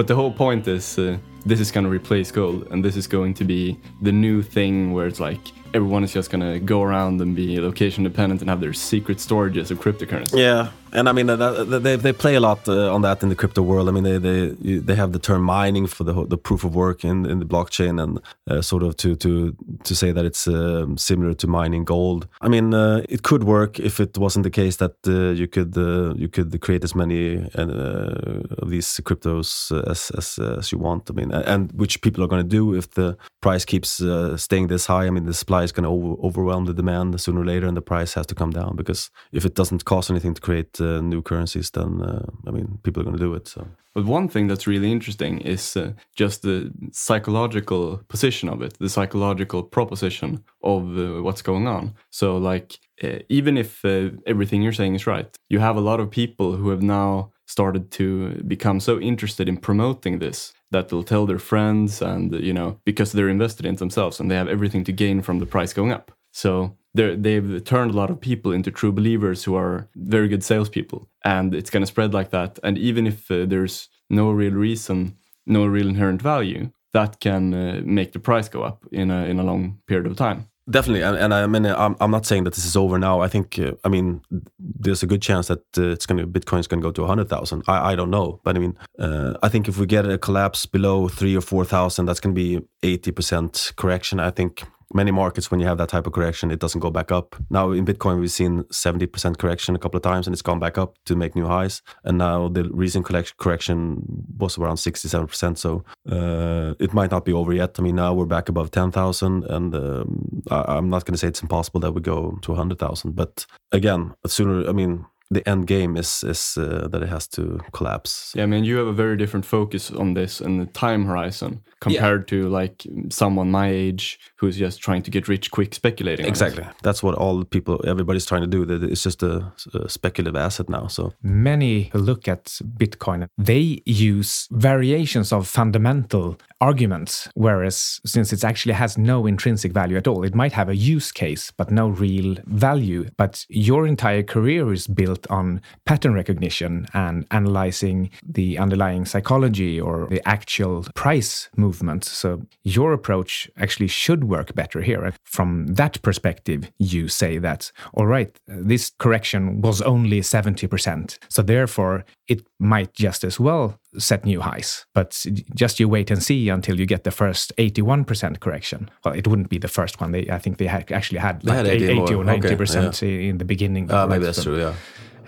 Speaker 2: but the whole point is uh, this is gonna replace gold, and this is going to be the new thing where it's like everyone is just gonna go around and be location dependent and have their secret storages of cryptocurrency.
Speaker 3: Yeah, and I mean uh, they they play a lot uh, on that in the crypto world. I mean they they they have the term mining for the the proof of work in in the blockchain and uh, sort of to to to say that it's uh, similar to mining gold. I mean uh, it could work if it wasn't the case that uh, you could you could create as many of these cryptos as as, as you want. I mean and which people are going to do if the price keeps staying this high. I mean the supply is going to over overwhelm the demand sooner or later, and the price has to come down because if it doesn't cost anything to create uh, new currencies, then uh, I mean, people are going to do it. So.
Speaker 2: But one thing that's really interesting is uh, just the psychological position of it, the psychological proposition of uh, what's going on. So, like, uh, even if uh, everything you're saying is right, you have a lot of people who have now started to become so interested in promoting this that they'll tell their friends and you know because they're invested in themselves and they have everything to gain from the price going up so they've turned a lot of people into true believers who are very good salespeople, and it's going to spread like that. And even if uh, there's no real reason, no real inherent value, that can uh, make the price go up in a in a long period of time.
Speaker 3: Definitely, and, and I mean, I'm, I'm not saying that this is over now. I think, uh, I mean, there's a good chance that uh, it's going to Bitcoin's going to go to hundred thousand. I, I don't know, but I mean, uh, I think if we get a collapse below three or four thousand, that's going to be eighty percent correction. I think many markets when you have that type of correction it doesn't go back up. Now in bitcoin we've seen 70% correction a couple of times and it's gone back up to make new highs. And now the recent correction was around 67% so uh, it might not be over yet. I mean now we're back above 10000 and um, I, am not going to say it's impossible that we go to 100000 but again sooner i mean the end game is is uh, that it has to collapse.
Speaker 2: Yeah, I mean, you have a very different focus on this and the time horizon compared yeah. to like someone my age who's just trying to get rich quick speculating.
Speaker 3: Exactly, that's what all people, everybody's trying to do. It's just a, a speculative asset now. So
Speaker 1: many who look at Bitcoin, they use variations of fundamental arguments, whereas since it actually has no intrinsic value at all, it might have a use case but no real value. But your entire career is built built on pattern recognition and analyzing the underlying psychology or the actual price movements. So your approach actually should work better here. From that perspective, you say that, all right, this correction was only 70%. So therefore, it might just as well set new highs. But just you wait and see until you get the first 81% correction. Well, it wouldn't be the first one. They, I think they had actually had like
Speaker 3: had
Speaker 1: 80,
Speaker 3: 80
Speaker 1: or 90%
Speaker 3: Okay,
Speaker 1: in the beginning.
Speaker 3: Uh, maybe that's true. Yeah.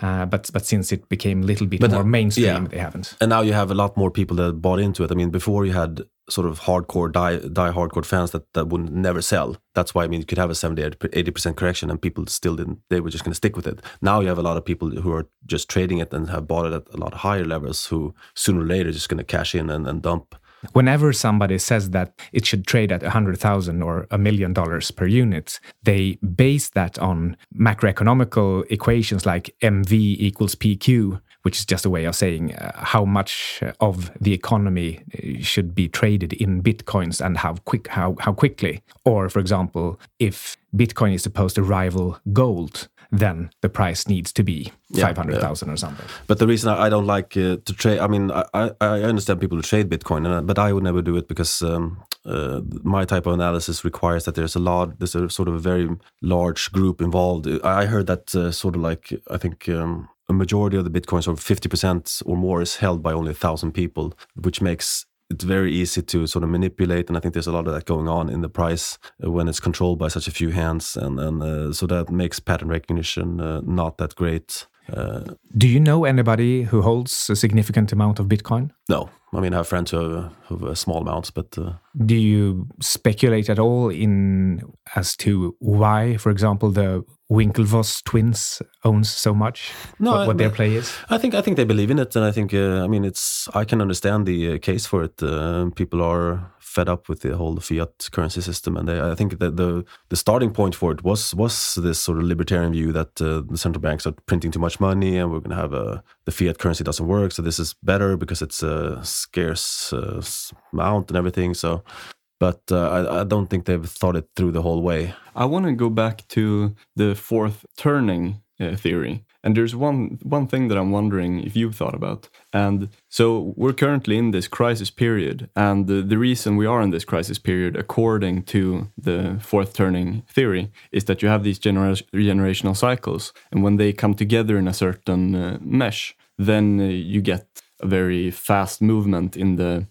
Speaker 1: Uh, but but since it became a little bit
Speaker 3: But,
Speaker 1: more
Speaker 3: uh,
Speaker 1: mainstream,
Speaker 3: yeah.
Speaker 1: they haven't.
Speaker 3: And now you have a lot more people that bought into it. I mean, before you had sort of hardcore, die, die hardcore fans that, that would never sell. That's why, I mean, you could have a 70, 80% correction and people still didn't, they were just going to stick with it. Now you have a lot of people who are just trading it and have bought it at a lot higher levels who sooner or later just going to cash in and, and dump.
Speaker 1: Whenever somebody says that it should trade at a hundred thousand or a million dollars per unit, they base that on macroeconomical equations like MV equals PQ, which is just a way of saying uh, how much of the economy uh, should be traded in bitcoins and how quick how how quickly. Or, for example, if Bitcoin is supposed to rival gold, then the price needs to be
Speaker 3: Yeah,
Speaker 1: five hundred thousand or something.
Speaker 3: But the reason I I don't like uh, to trade, I mean, I, I, I understand people who trade Bitcoin, I- but I would never do it because um, uh, my type of analysis requires that there's a lot, there's a sort of a very large group involved. I I heard that uh, sort of like, I think um, a majority of the Bitcoins, or 50% or more, is held by only a thousand people, which makes it very easy to sort of manipulate. And I think there's a lot of that going on in the price uh, when it's controlled by such a few hands. And, and uh, so that makes pattern recognition uh, not that great. Uh,
Speaker 1: Do you know anybody who holds a significant amount of Bitcoin?
Speaker 3: No, I mean I have friends who have, who have small amounts, but uh,
Speaker 1: Do you speculate at all in as to why, for example, the Winklevoss twins owns so much?
Speaker 3: No,
Speaker 1: what,
Speaker 3: I-
Speaker 1: their play is?
Speaker 3: I think I think they believe in it, and I think uh, I mean it's I can understand the uh, case for it. Uh, people are fed up with the whole fiat currency system, and they, I think that the the starting point for it was was this sort of libertarian view that uh, the central banks are printing too much money, and we're going to have a the fiat currency doesn't work, so this is better because it's a scarce uh, amount and everything. So. But uh, I, I don't think they've thought it through the whole way.
Speaker 2: I want to go back to the fourth turning uh, theory. And there's one one thing that I'm wondering if you've thought about. And so we're currently in this crisis period, and the, the reason we are in this crisis period, according to the fourth turning theory, is that you have these genera- generational cycles, and when they come together in a certain uh, mesh, then uh, you get a very fast movement in the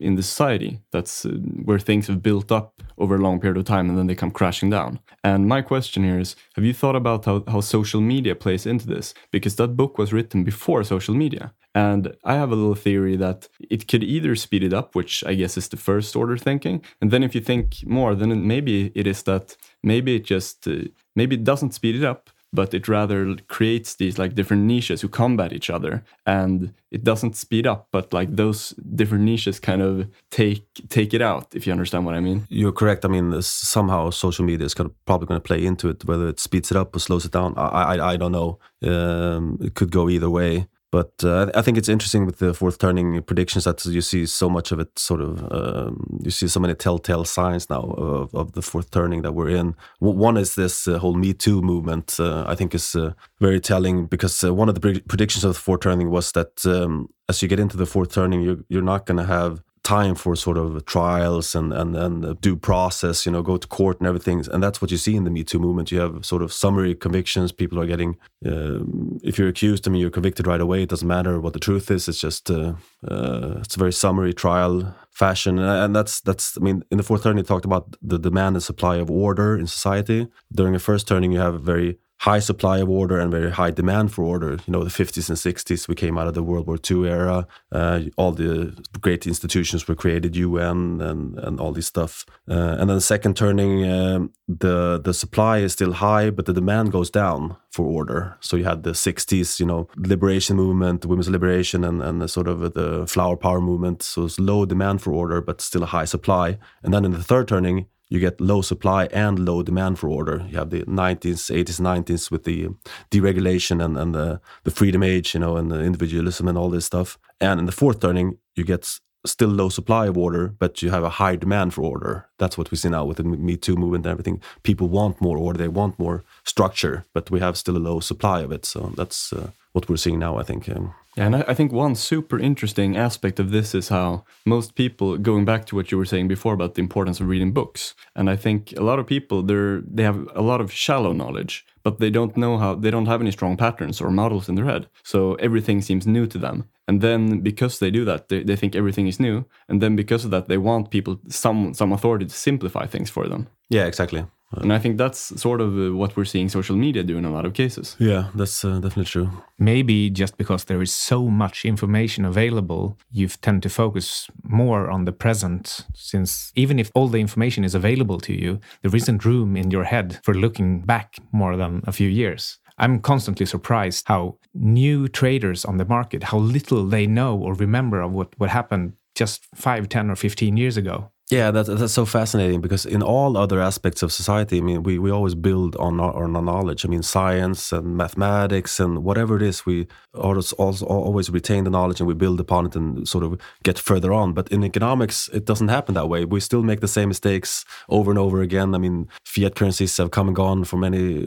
Speaker 2: in the society. That's uh, where things have built up over a long period of time and then they come crashing down. And my question here is have you thought about how, how social media plays into this? Because that book was written before social media. And I have a little theory that it could either speed it up, which I guess is the first order thinking. And then if you think more, then maybe it is that maybe it just, uh, maybe it doesn't speed it up, but it rather creates these like different niches who combat each other and it doesn't speed up but like those different niches kind of take take it out if you understand what i mean
Speaker 3: You're correct. I mean, somehow social media is gonna, probably going to play into it. Whether it speeds it up or slows it down, I I, I don't know. Um, it could go either way. But uh, I think it's interesting with the fourth turning predictions that you see so much of it. Sort of, um, you see so many telltale signs now of, of the fourth turning that we're in. One is this uh, whole Me Too movement. Uh, I think is uh, very telling because uh, one of the pre- predictions of the fourth turning was that um, as you get into the fourth turning, you're you're not going to have time for sort of trials and and and uh, due process, you know, go to court and everything. And that's what you see in the Me Too movement. You have sort of summary convictions. People are getting, um, if you're accused, I mean, you're convicted right away. It doesn't matter what the truth is. It's just uh, uh, it's a very summary trial fashion, and, and that's that's. I mean, in the fourth turning, you talked about the demand and supply of order in society. During the first turning, you have a very high supply of order and very high demand for order. You know, the 50s and 60s, we came out of the World War II era. Uh, all the great institutions were created, UN and, and all this stuff. Uh, and then the second turning, um, the the supply is still high, but the demand goes down for order. So you had the 60s, you know, liberation movement, women's liberation, and, and the sort of the flower power movement. So it's low demand for order, but still a high supply. And then in the third turning, you get low supply and low demand for order. You have the 90s, 80s, 90s with the deregulation and, and the, the freedom age, you know, and the individualism and all this stuff. And in the fourth turning, you get still low supply of order, but you have a high demand for order. That's what we see now with the Me Too movement and everything. People want more order, they want more structure, but we have still a low supply of it. So that's uh, what we're seeing now, I think. Um,
Speaker 2: yeah and I, I think one super interesting aspect of this is how most people going back to what you were saying before about the importance of reading books and i think a lot of people they're they have a lot of shallow knowledge but they don't know how they don't have any strong patterns or models in their head. So everything seems new to them. And then because they do that, they, they think everything is new. And then because of that, they want people some some authority to simplify things for them.
Speaker 3: Yeah, exactly.
Speaker 2: And I think that's sort of uh, what we're seeing social media do in a lot of cases.
Speaker 3: Yeah, that's uh, definitely true.
Speaker 1: Maybe just because there is so much information available, you tend to focus more on the present, since even if all the information is available to you, there isn't room in your head for looking back more than a few years. I'm constantly surprised how new traders on the market, how little they know or remember of what, what happened just 5, 10, or 15 years ago.
Speaker 3: Yeah, that, that's so fascinating because in all other aspects of society, I mean, we, we always build on our, on our knowledge. I mean, science and mathematics and whatever it is, we always, always retain the knowledge and we build upon it and sort of get further on. But in economics, it doesn't happen that way. We still make the same mistakes over and over again. I mean, fiat currencies have come and gone for many,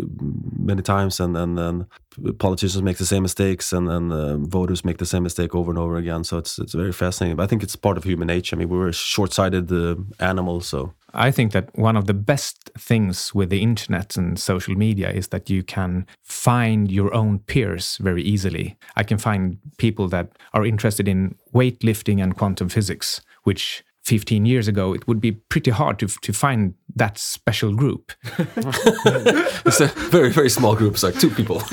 Speaker 3: many times, and and, and politicians make the same mistakes, and and uh, voters make the same mistake over and over again. So it's it's very fascinating. But I think it's part of human nature. I mean, we were short-sighted. Uh, animal. So
Speaker 1: I think that one of the best things with the internet and social media is that you can find your own peers very easily. I can find people that are interested in weightlifting and quantum physics, which 15 years ago, it would be pretty hard to, to find that special group.
Speaker 3: it's a very, very small group. It's like two people.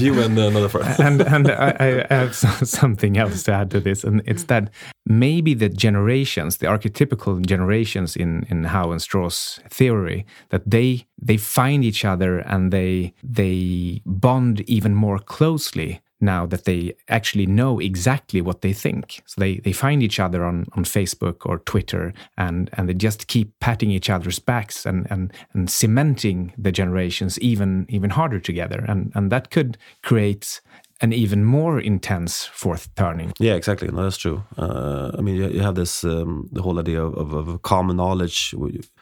Speaker 3: you and another friend.
Speaker 1: and and I, I have something else to add to this, and it's that maybe the generations, the archetypical generations in, in Howe and Strauss's theory, that they they find each other and they they bond even more closely now that they actually know exactly what they think. So they, they find each other on, on Facebook or Twitter and, and they just keep patting each other's backs and, and, and cementing the generations even even harder together. And, and that could create an even more intense fourth turning.
Speaker 3: Yeah, exactly. No, that's true. Uh, I mean, you, you have this um, the whole idea of, of, of common knowledge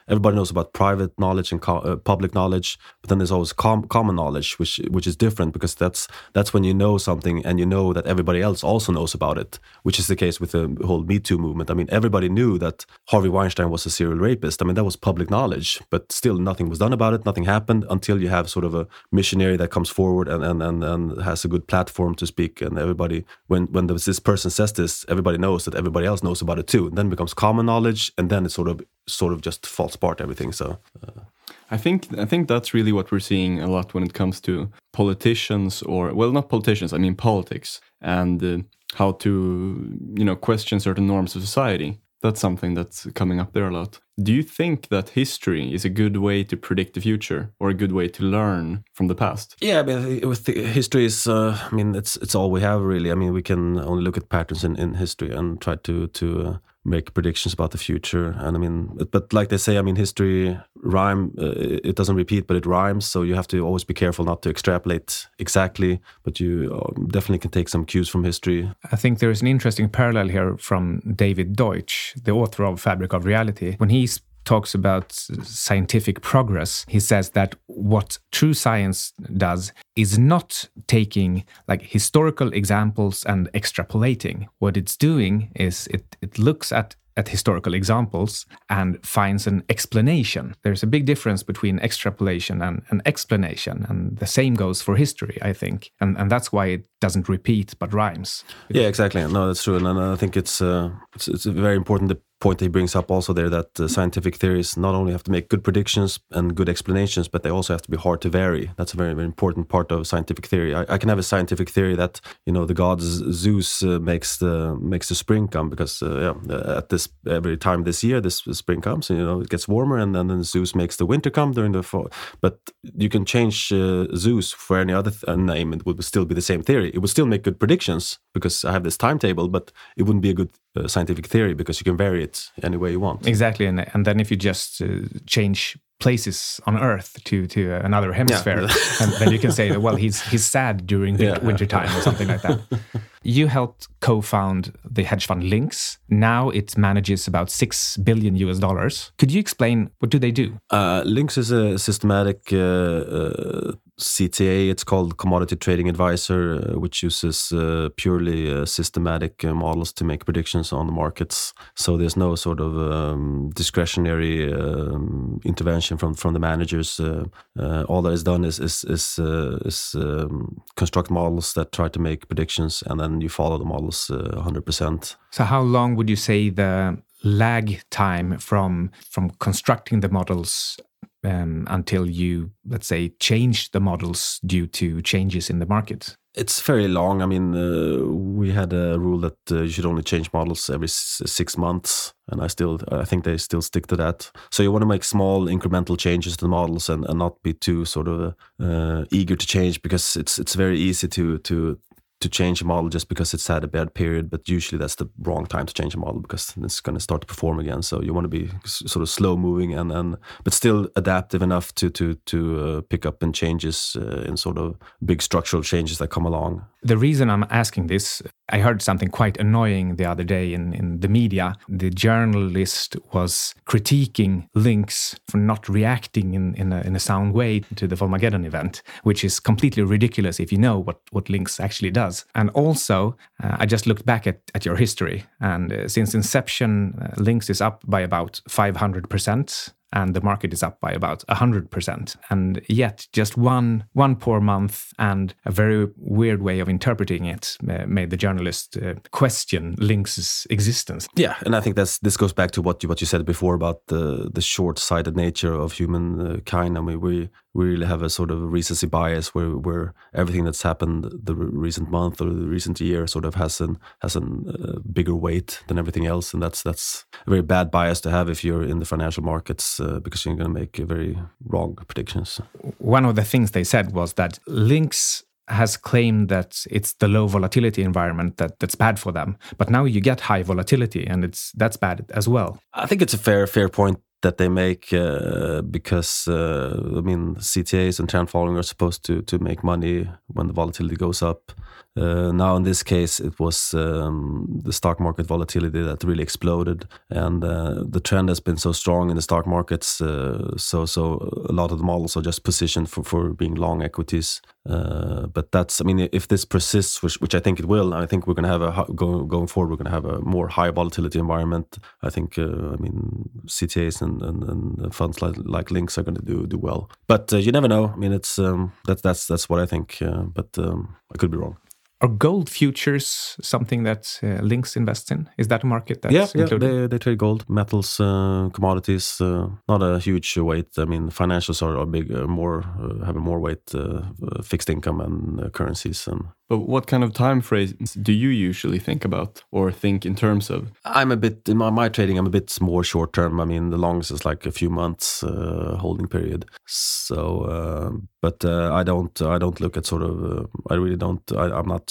Speaker 3: everybody knows about private knowledge and uh, public knowledge, but then there's always com- common knowledge, which which is different because that's that's when you know something and you know that everybody else also knows about it, which is the case with the whole Me Too movement. I mean, everybody knew that Harvey Weinstein was a serial rapist. I mean, that was public knowledge, but still nothing was done about it. Nothing happened until you have sort of a missionary that comes forward and and and, and has a good platform to speak, and everybody when when this person says this, everybody knows that everybody else knows about it too. And then becomes common knowledge, and then it sort of sort of just falls apart everything. So. Uh.
Speaker 2: I think I think that's really what we're seeing a lot when it comes to politicians or well not politicians I mean politics and uh, how to you know question certain norms of society that's something that's coming up there a lot. Do you think that history is a good way to predict the future or a good way to learn from the past?
Speaker 3: Yeah, I mean, with history is, uh, I mean, it's it's all we have really. I mean, we can only look at patterns in, in history and try to to uh, make predictions about the future. And I mean, but like they say, I mean, history rhyme. Uh, it doesn't repeat, but it rhymes. So you have to always be careful not to extrapolate exactly. But you uh, definitely can take some cues from history.
Speaker 1: I think there is an interesting parallel here from David Deutsch, the author of Fabric of Reality, when he talks about scientific progress, he says that what true science does is not taking like historical examples and extrapolating. What it's doing is it, it looks at at historical examples and finds an explanation. There's a big difference between extrapolation and an explanation, and the same goes for history, I think, and and that's why it doesn't repeat but rhymes.
Speaker 3: Yeah, exactly. No, that's true, and, I think it's uh, it's, it's very important point he brings up also there that uh, scientific theories not only have to make good predictions and good explanations, but they also have to be hard to vary. That's a very, very important part of scientific theory. I, I can have a scientific theory that you know the god Zeus uh, makes the makes the spring come because uh, yeah, uh, at this every time this year this spring comes and you know it gets warmer and, then Zeus makes the winter come during the fall. But you can change uh, Zeus for any other th- name; it would still be the same theory. It would still make good predictions because I have this timetable, but it wouldn't be a good uh, scientific theory because you can vary it any way you want.
Speaker 1: Exactly, and and then if you just uh, change places on Earth to to another hemisphere, yeah. and then you can say, well, he's he's sad during yeah. winter time or something like that. You helped co-found the hedge fund Lynx. Now it manages about six billion US dollars. Could you explain what do they do?
Speaker 3: Uh, Lynx is a systematic uh, uh, CTA, it's called Commodity Trading Advisor, uh, which uses uh, purely uh, systematic uh, models to make predictions on the markets. So there's no sort of um, discretionary um, intervention from from the managers. Uh, uh, all that is done is is is, is um, construct models that try to make predictions, and then you follow the models 100%.
Speaker 1: So how long would you say the lag time from from constructing the models um, until you, let's say, change the models due to changes in the market?
Speaker 3: It's fairly long. I mean, uh, we had a rule that uh, you should only change models every six months, and I still, I think they still stick to that. So you want to make small incremental changes to the models and, and not be too sort of uh, eager to change because it's it's very easy to to to change a model just because it's had a bad period, but usually that's the wrong time to change a model because it's going to start to perform again. So you want to be sort of slow moving and, and but still adaptive enough to to to uh, pick up in changes uh, in sort of big structural changes that come along.
Speaker 1: The reason I'm asking this, I heard something quite annoying the other day in, in the media. The journalist was critiquing Lynx for not reacting in, in, a, in a sound way to the Volmageddon event, which is completely ridiculous if you know what, what Lynx actually does. And also, uh, I just looked back at, at your history, and uh, since inception, uh, Lynx is up by about 500% and the market is up by about 100%. And yet, just one, one poor month and a very weird way of interpreting it uh, made the journalist uh, question Lynx's existence.
Speaker 3: Yeah, and I think that's this goes back to what you, what you said before about the, the short sighted nature of humankind. I mean, we, we really have a sort of recency bias where, where everything that's happened the recent month or the recent year sort of has an has a uh, bigger weight than everything else, and that's that's a very bad bias to have if you're in the financial markets uh, because you're going to make very wrong predictions.
Speaker 1: One of the things they said was that Lynx has claimed that it's the low volatility environment that, that's bad for them. But now you get high volatility and it's that's bad as well.
Speaker 3: I think it's a fair fair point that they make uh, because uh, I mean CTAs and trend following are supposed to to make money when the volatility goes up. Uh, now in this case, it was um, the stock market volatility that really exploded, and uh, the trend has been so strong in the stock markets. Uh, so so a lot of the models are just positioned for for being long equities. Uh, but that's I mean if this persists, which which I think it will, I think we're going to have a going forward. We're going to have a more high volatility environment. I think I mean CTAs and, and, and funds like, like Lynx are going to do do well. But uh, you never know. I mean, it's um, that's that's that's what I think. Uh, but um, I could be wrong.
Speaker 1: Are gold futures something that uh, Lynx invests in? Is that a market that's
Speaker 3: yeah,
Speaker 1: included?
Speaker 3: Yeah, they, they trade gold, metals, uh, commodities. Uh, not a huge weight. I mean, financials are, a big, uh, more uh, have a more weight, uh, fixed income and currencies. And
Speaker 2: but what kind of time frames do you usually think about or think in terms of?
Speaker 3: I'm a bit in my, my trading. I'm a bit more short term. I mean, the longest is like a few months uh, holding period. So, but uh, I don't I don't look at sort of. I really don't. I, I'm not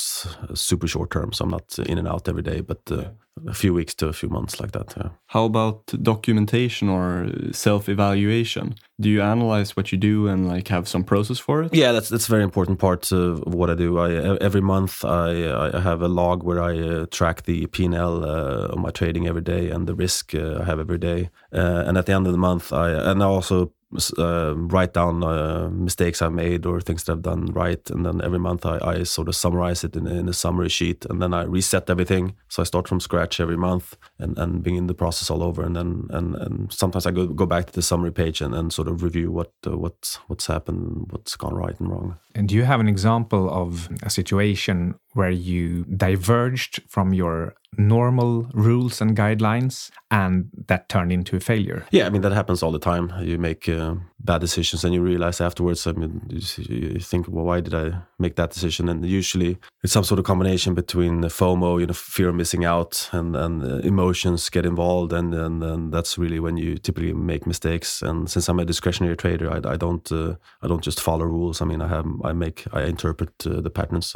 Speaker 3: super short term, so I'm not in and out every day, but uh, yeah. A few weeks to a few months like that. Yeah.
Speaker 2: How about documentation or self evaluation? Do you analyze what you do and like have some process for it?
Speaker 3: Yeah, that's that's a very important part of what I do. I every month I I have a log where I uh, track the P and L uh, of my trading every day and the risk uh, I have every day. Uh, and at the end of the month, I and I also uh, write down uh, mistakes I've made or things that I've done right, and then every month I, I sort of summarize it in, in, a summary sheet, and then I reset everything. So I start from scratch every month and, and begin the process all over, and then and, and sometimes I go go back to the summary page and, and sort of review what uh, what's what's happened, what's gone right and wrong.
Speaker 1: And do you have an example of a situation where you diverged from your normal rules and guidelines and that turned into a failure?
Speaker 3: Yeah, I mean, that happens all the time. You make uh, bad decisions and you realize afterwards, I mean, you, think, well, why did I make that decision? And usually it's some sort of combination between the FOMO, you know, fear of missing out, and, and uh, emotions get involved. And, and, and, that's really when you typically make mistakes. And since I'm a discretionary trader, I, I don't uh, I don't just follow rules. I mean, I have I make I interpret uh, the patterns,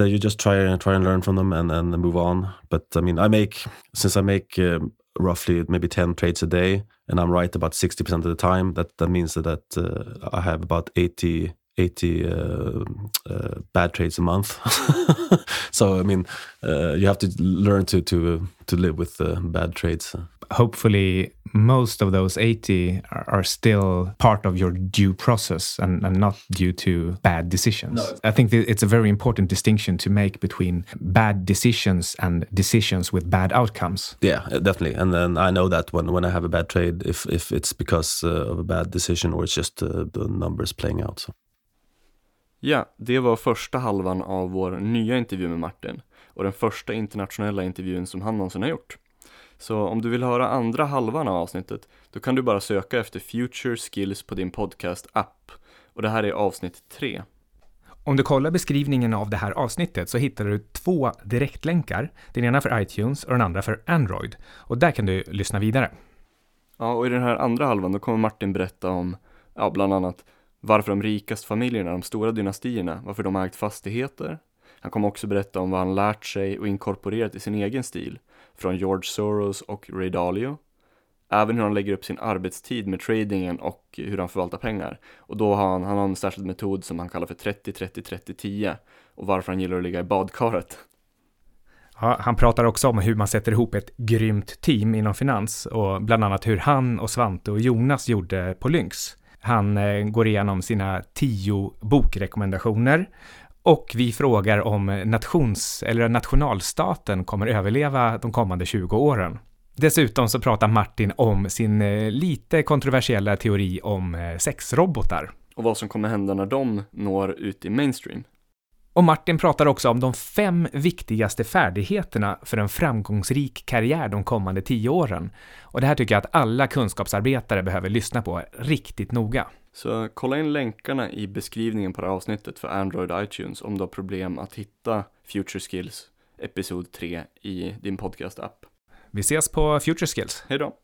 Speaker 3: uh, you just try and try and learn from them and and move on. But I mean, I make since I make um, roughly maybe 10 trades a day and I'm right about 60% of the time, that, that means that, that uh, I have about 80, 80 uh, uh, bad trades a month. so, I mean, uh, you have to learn to, to, to live with uh, bad trades.
Speaker 1: Hopefully most of those 80 are, are, still part of your due process and, and not due to bad decisions. No. I think it's a very important distinction to make between bad decisions and decisions with bad outcomes.
Speaker 3: Yeah, uh, definitely. And then I know that when, when I have a bad trade, if, if it's because uh, of a bad decision or it's just uh, the numbers playing out. So.
Speaker 2: Ja, det var första halvan av vår nya intervju med Martin och den första internationella intervjun som han någonsin har gjort. Så om du vill höra andra halvan av avsnittet, då kan du bara söka efter Future Skills på din podcast-app. Och det här är avsnitt 3.
Speaker 1: Om du kollar beskrivningen av det här avsnittet så hittar du två direktlänkar. Den ena för iTunes och den andra för Android. Och där kan du lyssna vidare.
Speaker 2: Ja, och i den här andra halvan då kommer Martin berätta om, ja, bland annat varför de rikaste familjerna, de stora dynastierna, varför de har ägt fastigheter. Han kommer också berätta om vad han lärt sig och inkorporerat i sin egen stil från George Soros och Ray Dalio. Även hur han lägger upp sin arbetstid med tradingen och hur han förvaltar pengar. Och då har han, han har en särskild metod som han kallar för 30-30-30-10 och varför han gillar att ligga i badkaret.
Speaker 1: Ja, han pratar också om hur man sätter ihop ett grymt team inom finans och bland annat hur han och Svante och Jonas gjorde på Lynx. Han eh, går igenom sina tio bokrekommendationer och vi frågar om nations eller nationalstaten kommer överleva de kommande 20 åren. Dessutom så pratar Martin om sin eh, lite kontroversiella teori om eh, sexrobotar.
Speaker 2: Och vad som kommer hända när de når ut i mainstream.
Speaker 1: Och Martin pratar också om de fem viktigaste färdigheterna för en framgångsrik karriär de kommande tio åren. Och det här tycker jag att alla kunskapsarbetare behöver lyssna på riktigt noga.
Speaker 2: Så kolla in länkarna i beskrivningen på det här avsnittet för Android och iTunes om du har problem att hitta Future Skills episod 3 i din podcast-app.
Speaker 1: Vi ses på Future Skills.
Speaker 2: Hej då!